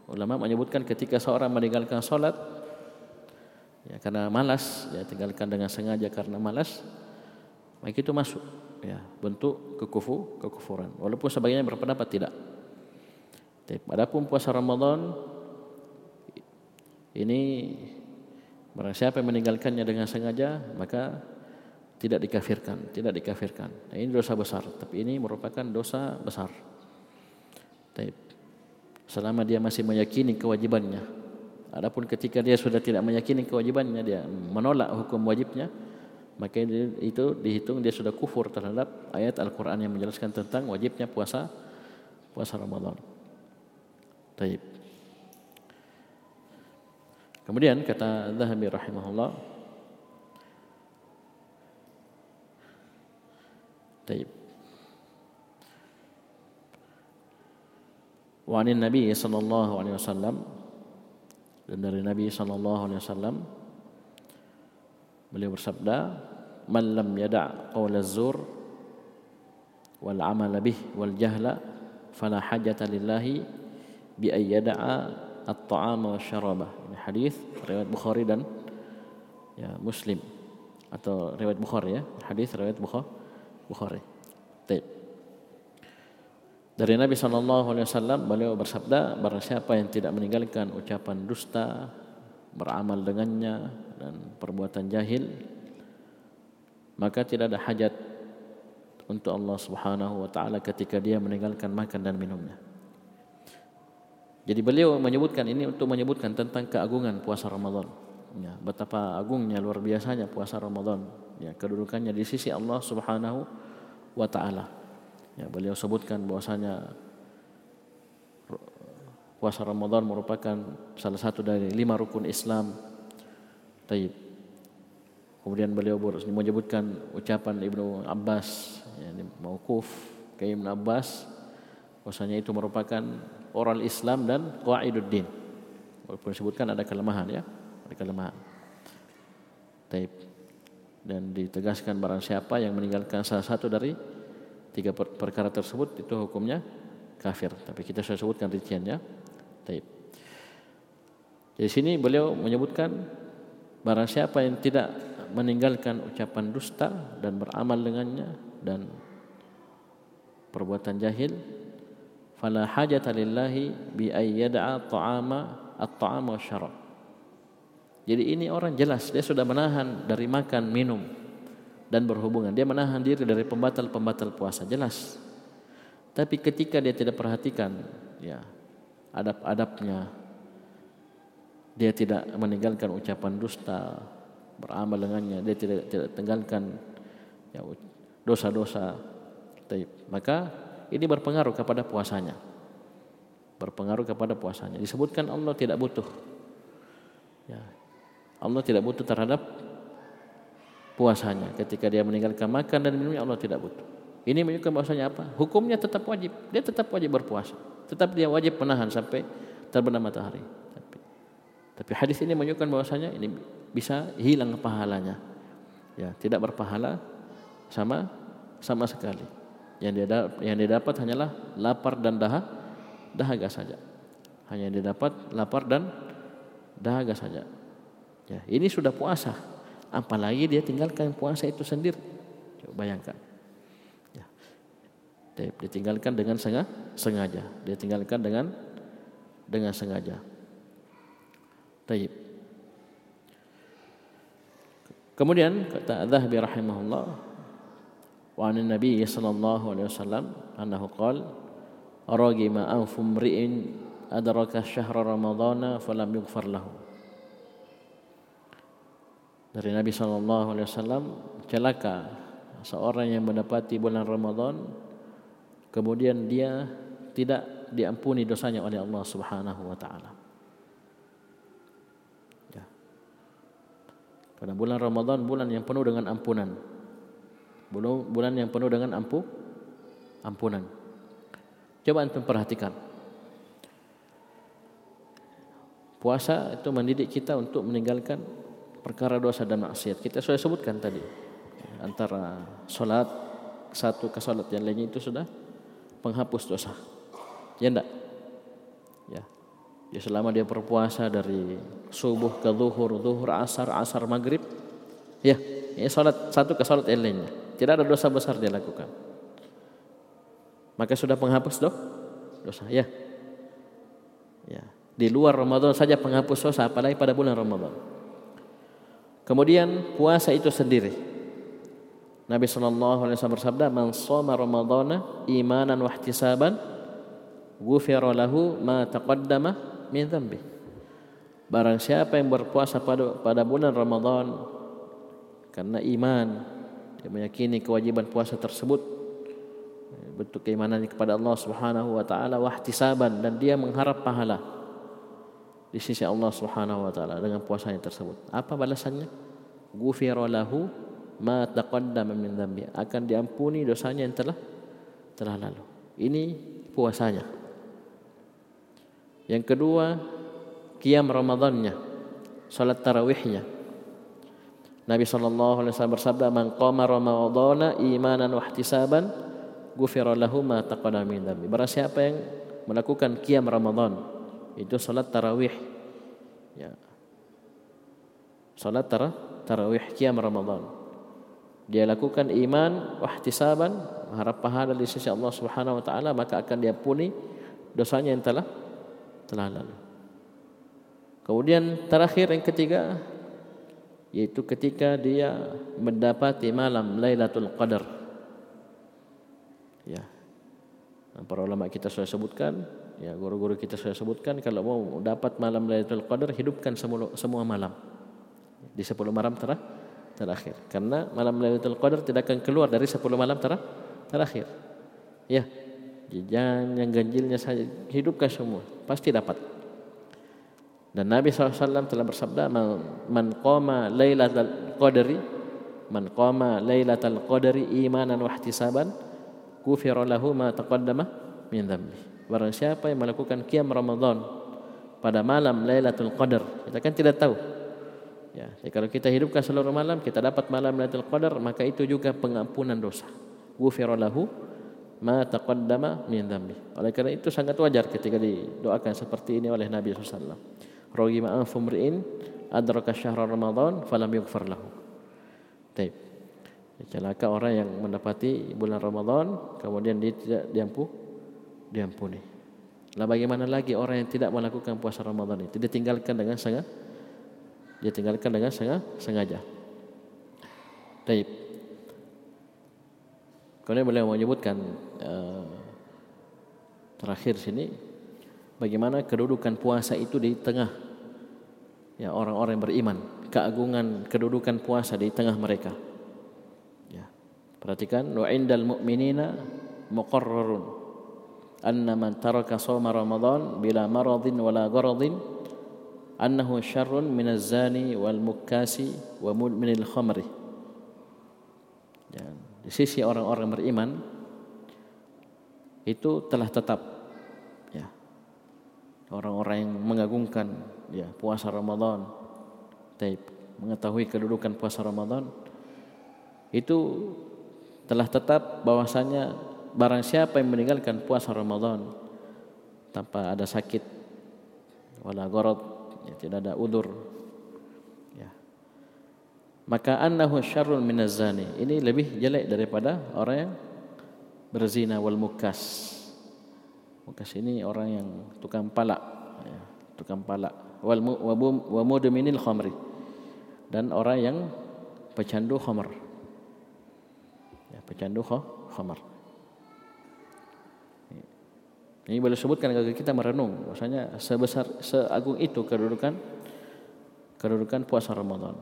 ulama menyebutkan ketika seorang meninggalkan solat ya karena malas ya tinggalkan dengan sengaja karena malas maka itu masuk ya bentuk kekufu kekufuran walaupun sebagiannya berpendapat tidak. Tapi adapun puasa Ramadan ini Barang siapa yang meninggalkannya dengan sengaja maka tidak dikafirkan, tidak dikafirkan. Nah, ini dosa besar, tapi ini merupakan dosa besar. Taib. Selama dia masih meyakini kewajibannya. Adapun ketika dia sudah tidak meyakini kewajibannya, dia menolak hukum wajibnya, maka itu dihitung dia sudah kufur terhadap ayat Al-Quran yang menjelaskan tentang wajibnya puasa puasa Ramadan. Taib. Kemudian kata Zahabi rahimahullah Taib. Wa anin Nabi sallallahu alaihi wasallam dan dari Nabi sallallahu alaihi wasallam beliau bersabda man lam yada' qaul az-zur wal amal bih wal jahla fala hajata lillahi bi ay yada'a at-ta'ama wa syarabah. Ini hadis riwayat Bukhari dan ya Muslim atau riwayat Bukhari ya. Hadis riwayat Bukhari. Baik. Dari Nabi sallallahu alaihi wasallam beliau bersabda barang siapa yang tidak meninggalkan ucapan dusta, beramal dengannya dan perbuatan jahil maka tidak ada hajat untuk Allah Subhanahu wa taala ketika dia meninggalkan makan dan minumnya. Jadi beliau menyebutkan ini untuk menyebutkan tentang keagungan puasa Ramadan. Ya, betapa agungnya luar biasanya puasa Ramadan. Ya, kedudukannya di sisi Allah Subhanahu wa taala. Ya, beliau sebutkan bahwasanya puasa Ramadan merupakan salah satu dari lima rukun Islam. Taib. Kemudian beliau menyebutkan ucapan Ibnu Abbas, ya, mauquf Ibnu Abbas, bahwasanya itu merupakan oral Islam dan qaiduddin. Walaupun disebutkan ada kelemahan ya, ada kelemahan. Taib. Dan ditegaskan barang siapa yang meninggalkan salah satu dari tiga perkara tersebut itu hukumnya kafir. Tapi kita sudah sebutkan rinciannya. Taib. Di sini beliau menyebutkan barang siapa yang tidak meninggalkan ucapan dusta dan beramal dengannya dan perbuatan jahil fala hajata bi ay yada'a ta'ama syarab. Jadi ini orang jelas dia sudah menahan dari makan, minum dan berhubungan. Dia menahan diri dari pembatal-pembatal puasa, jelas. Tapi ketika dia tidak perhatikan ya adab-adabnya dia tidak meninggalkan ucapan dusta, beramal dengannya, dia tidak tidak tinggalkan ya dosa-dosa. Maka ini berpengaruh kepada puasanya. Berpengaruh kepada puasanya. Disebutkan Allah tidak butuh. Ya. Allah tidak butuh terhadap puasanya. Ketika dia meninggalkan makan dan minumnya Allah tidak butuh. Ini menunjukkan bahwasanya apa? Hukumnya tetap wajib. Dia tetap wajib berpuasa. Tetap dia wajib menahan sampai terbenam matahari. Tapi, tapi hadis ini menunjukkan bahwasanya ini bisa hilang pahalanya. Ya, tidak berpahala sama sama sekali. Yang dia yang dia dapat hanyalah lapar dan daha dahaga saja. Hanya yang dia dapat lapar dan dahaga saja. Ya, ini sudah puasa. Apalagi dia tinggalkan puasa itu sendiri. Coba bayangkan. Ya. Dia ditinggalkan dengan sengaja. Dia tinggalkan dengan dengan sengaja. Taib. Kemudian kata Adzahabi rahimahullah وعن النبي صلى الله عليه وسلم أنه قال رغم أنف امرئ أدرك شهر رمضان فلم يغفر له dari Nabi Shallallahu Alaihi Wasallam celaka seorang yang mendapati bulan Ramadan kemudian dia tidak diampuni dosanya oleh Allah Subhanahu Wa Taala. Ya. Karena bulan Ramadan bulan yang penuh dengan ampunan bulan yang penuh dengan ampu ampunan. Coba antum perhatikan. Puasa itu mendidik kita untuk meninggalkan perkara dosa dan maksiat. Kita sudah sebutkan tadi. antara solat satu ke solat yang lainnya itu sudah penghapus dosa. Ya enggak? Ya. Ya selama dia berpuasa dari subuh ke zuhur, zuhur asar, asar maghrib, ya, ya solat satu ke solat yang lainnya. Tidak ada dosa besar dia lakukan. Maka sudah penghapus doh, dosa. Ya. Ya. Di luar Ramadan saja penghapus dosa, apalagi pada bulan Ramadan. Kemudian puasa itu sendiri. Nabi sallallahu alaihi wasallam bersabda, "Man shoma Ramadhana imanan wa ihtisaban, ghufira lahu ma taqaddama min dhanbi." Barang siapa yang berpuasa pada pada bulan Ramadan karena iman, dia meyakini kewajiban puasa tersebut bentuk keimanan kepada Allah Subhanahu wa taala wa ihtisaban dan dia mengharap pahala di sisi Allah Subhanahu wa taala dengan puasanya tersebut. Apa balasannya? Ghufira lahu ma taqaddama min dhanbi akan diampuni dosanya yang telah telah lalu. Ini puasanya. Yang kedua, qiyam Ramadannya, salat tarawihnya. Nabi sallallahu alaihi wasallam bersabda, "Man qama Ramadhana imanan wa ihtisaban, ghufira lahu ma taqaddama min dhanbi." Barang siapa yang melakukan qiyam Ramadan, itu salat tarawih. Ya. Salat tarawih qiyam Ramadan dia lakukan iman wahtisaban harap pahala di sisi Allah Subhanahu wa taala maka akan diampuni dosanya yang telah telah lalu. Kemudian terakhir yang ketiga yaitu ketika dia mendapati malam Lailatul Qadar. Ya. Para ulama kita sudah sebutkan, ya guru-guru kita sudah sebutkan kalau mau dapat malam Lailatul Qadar hidupkan semua, semua malam. Di 10 malam terakhir. Karena malam Lailatul Qadar tidak akan keluar dari 10 malam ter terakhir. Ya. Jangan yang ganjilnya saja hidupkan semua, pasti dapat. Dan Nabi SAW telah bersabda, "Man qama Lailatul Qadri, man qama Lailatul Qadri imanan wa ihtisaban, ghufira lahu ma taqaddama min dhanbi." Barang siapa yang melakukan qiyam Ramadan pada malam Lailatul Qadar, kita kan tidak tahu Ya, kalau kita hidupkan seluruh malam, kita dapat malam Lailatul Qadar, maka itu juga pengampunan dosa. Ghufira lahu ma taqaddama min dhanbi. Oleh karena itu sangat wajar ketika didoakan seperti ini oleh Nabi SAW. Rogima anfu mri'in adraka syahra Ramadan falam yughfar lahu. Baik. Celaka orang yang mendapati bulan Ramadan kemudian dia tidak diampu diampuni. Lah bagaimana lagi orang yang tidak melakukan puasa Ramadan itu ditinggalkan dengan sangat dia tinggalkan dengan sengaja. Taib. Kemudian beliau menyebutkan uh, terakhir sini bagaimana kedudukan puasa itu di tengah ya orang-orang beriman, keagungan kedudukan puasa di tengah mereka. Ya. Perhatikan wa indal mu'minina muqarrarun anna man taraka shawma ramadan bila maradin wala gharadin annahu syarrun minaz zani wal mukasi wa mudminil khamri. Dan di sisi orang-orang beriman itu telah tetap ya orang-orang yang mengagungkan ya puasa Ramadan. Taib. Mengetahui kedudukan puasa Ramadan. Itu telah tetap bahwasanya barang siapa yang meninggalkan puasa Ramadan tanpa ada sakit wala gharad ya, tidak ada udur ya. Maka annahu syarrun minaz zani ini lebih jelek daripada orang yang berzina wal mukas mukas ini orang yang tukang palak ya, tukang palak wal wa mudminil khamri dan orang yang pecandu khamr ya pecandu khamr ini boleh sebutkan agar kita merenung bahwasanya sebesar seagung itu kedudukan kedudukan puasa Ramadan.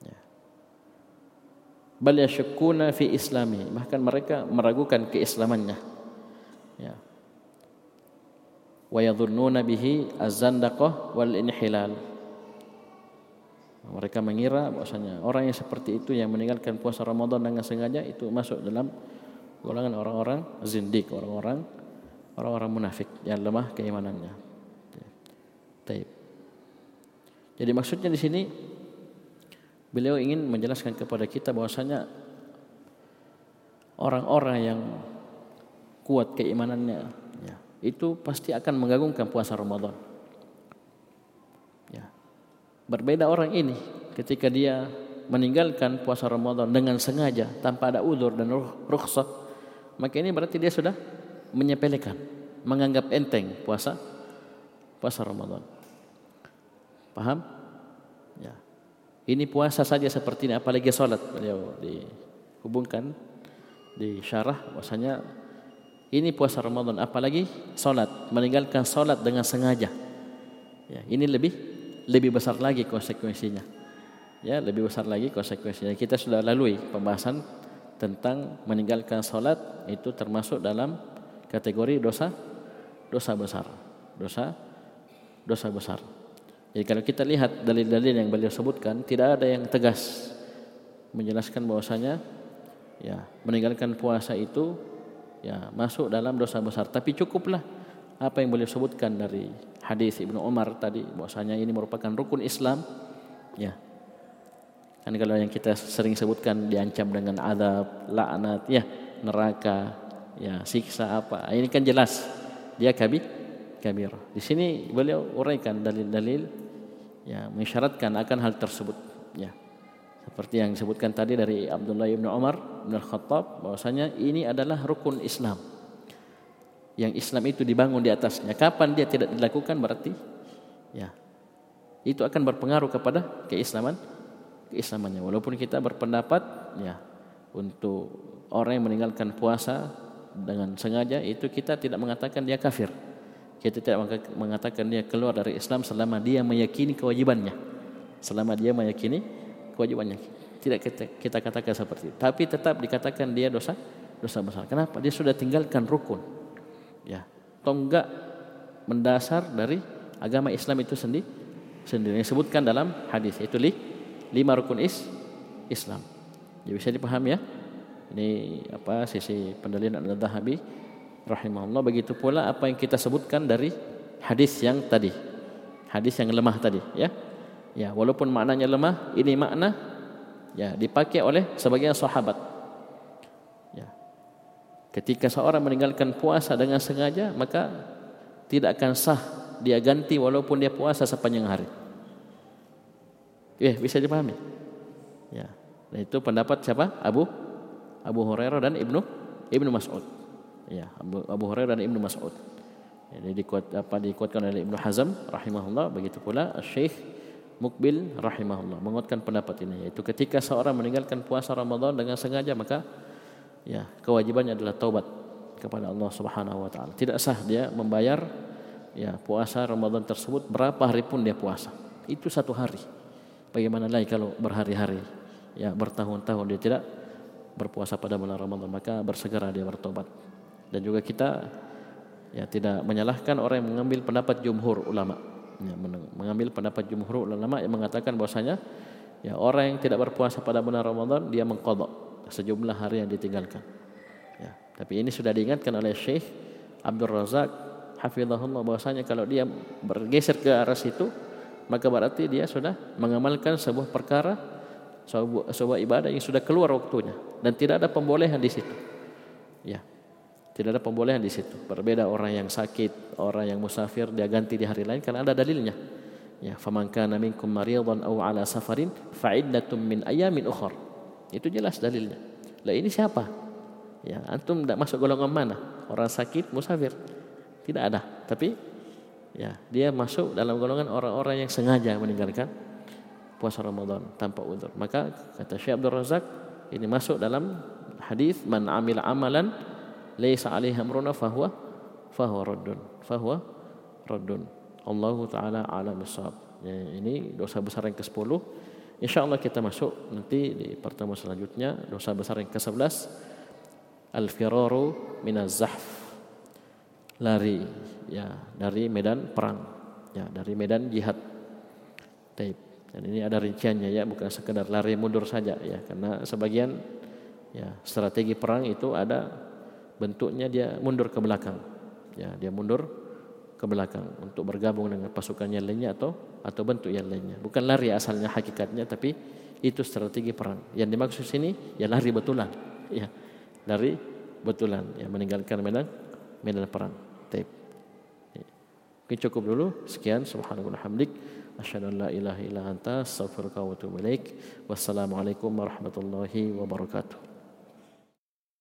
Ya. Bal yashukkuna fi islami, bahkan mereka meragukan keislamannya. Ya. Wa yadhunnuna bihi az-zandaqah wal inhilal. Mereka mengira bahwasanya orang yang seperti itu yang meninggalkan puasa Ramadan dengan sengaja itu masuk dalam golongan orang-orang zindik, orang-orang orang-orang munafik yang lemah keimanannya. Taib. Jadi maksudnya di sini Beliau ingin menjelaskan kepada kita bahwasanya orang-orang yang kuat keimanannya ya, itu pasti akan mengagungkan puasa Ramadan. Ya. Berbeda orang ini ketika dia meninggalkan puasa Ramadan dengan sengaja tanpa ada udur dan rukhsah, maka ini berarti dia sudah menyepelekan, menganggap enteng puasa puasa Ramadan. Paham? Ya. Ini puasa saja seperti ini apalagi salat beliau dihubungkan di syarah bahwasanya ini puasa Ramadan apalagi salat meninggalkan salat dengan sengaja. Ya, ini lebih lebih besar lagi konsekuensinya. Ya, lebih besar lagi konsekuensinya. Kita sudah lalui pembahasan tentang meninggalkan salat itu termasuk dalam kategori dosa dosa besar. Dosa dosa besar. Jadi kalau kita lihat dalil-dalil yang beliau sebutkan tidak ada yang tegas menjelaskan bahwasanya ya meninggalkan puasa itu ya masuk dalam dosa besar. Tapi cukuplah apa yang boleh sebutkan dari hadis Ibnu Umar tadi bahwasanya ini merupakan rukun Islam. Ya. Kan kalau yang kita sering sebutkan diancam dengan adab laknat ya neraka ya siksa apa. Ini kan jelas. Dia kabir kabir. Di sini beliau uraikan dalil-dalil ya mengisyaratkan akan hal tersebut. Ya seperti yang disebutkan tadi dari Abdullah bin Umar bin Al-Khattab bahwasanya ini adalah rukun Islam. Yang Islam itu dibangun di atasnya. Kapan dia tidak dilakukan berarti ya itu akan berpengaruh kepada keislaman keislamannya. Walaupun kita berpendapat ya untuk orang yang meninggalkan puasa dengan sengaja itu kita tidak mengatakan dia kafir. Kita tidak mengatakan dia keluar dari Islam selama dia meyakini kewajibannya. Selama dia meyakini kewajibannya. Tidak kita, kita katakan seperti itu. Tapi tetap dikatakan dia dosa dosa besar. Kenapa? Dia sudah tinggalkan rukun. Ya, tonggak mendasar dari agama Islam itu sendiri sendiri disebutkan dalam hadis itu li, lima rukun is Islam. Jadi bisa dipahami ya. Ini apa sisi pendalilan Al-Dhahabi rahimahullah begitu pula apa yang kita sebutkan dari hadis yang tadi. Hadis yang lemah tadi ya. Ya, walaupun maknanya lemah, ini makna ya dipakai oleh sebagian sahabat. Ya. Ketika seorang meninggalkan puasa dengan sengaja, maka tidak akan sah dia ganti walaupun dia puasa sepanjang hari. Ya, bisa dipahami. Ya. Dan itu pendapat siapa? Abu Abu Hurairah dan Ibnu Ibnu Mas'ud. Ya, Abu, Abu Hurairah dan Ibnu Mas'ud. Jadi dikuat apa dikuatkan oleh Ibnu Hazm rahimahullah begitu pula Syekh Mukbil rahimahullah menguatkan pendapat ini yaitu ketika seorang meninggalkan puasa Ramadan dengan sengaja maka ya kewajibannya adalah taubat kepada Allah Subhanahu wa taala. Tidak sah dia membayar ya puasa Ramadan tersebut berapa hari pun dia puasa. Itu satu hari. Bagaimana lagi kalau berhari-hari ya bertahun-tahun dia tidak berpuasa pada bulan Ramadan maka bersegera dia bertobat. Dan juga kita ya tidak menyalahkan orang yang mengambil pendapat jumhur ulama ya, mengambil pendapat jumhur ulama yang mengatakan bahwasanya ya orang yang tidak berpuasa pada bulan Ramadan dia mengqadha sejumlah hari yang ditinggalkan. Ya, tapi ini sudah diingatkan oleh Syekh Abdul Razak hafizahullah bahwasanya kalau dia bergeser ke arah situ maka berarti dia sudah mengamalkan sebuah perkara sebuah, sebuah ibadah yang sudah keluar waktunya dan tidak ada pembolehan di situ. Ya. Tidak ada pembolehan di situ. Berbeda orang yang sakit, orang yang musafir dia ganti di hari lain karena ada dalilnya. Ya, faman kana minkum maridan aw ala safarin fa'iddatum min ayamin ukhra. Itu jelas dalilnya. Lah ini siapa? Ya, antum tidak masuk golongan mana? Orang sakit, musafir. Tidak ada. Tapi ya, dia masuk dalam golongan orang-orang yang sengaja meninggalkan puasa Ramadan tanpa udzur. Maka kata Syekh Abdul Razak ini masuk dalam hadis man amila amalan laisa alaihi amruna fahuwa fahuwa raddun fahuwa raddun Allah taala alam bisawab ya, ini dosa besar yang ke-10 insyaallah kita masuk nanti di pertemuan selanjutnya. Dosa besar yang ke-11 al-firaru minaz zahf lari. Ya dari medan perang. Ya dari medan jihad. Taib. dan ini ada rinciannya ya. Bukan sekedar lari mundur saja ya. Karena sebagian ya strategi perang itu ada bentuknya dia mundur ke belakang. Ya, dia mundur ke belakang untuk bergabung dengan pasukan yang lainnya atau atau bentuk yang lainnya. Bukan lari asalnya hakikatnya tapi Itu strategi perang. Yang dimaksud sini ya lari betulan. Ya, lari betulan. Ya, meninggalkan medan medan perang. Tape. Ya. Cukup dulu. Sekian. Subhanallah hamdik. Asyhadu an la ilaha illa anta astaghfiruka wa atubu ilaik. Wassalamualaikum warahmatullahi wabarakatuh.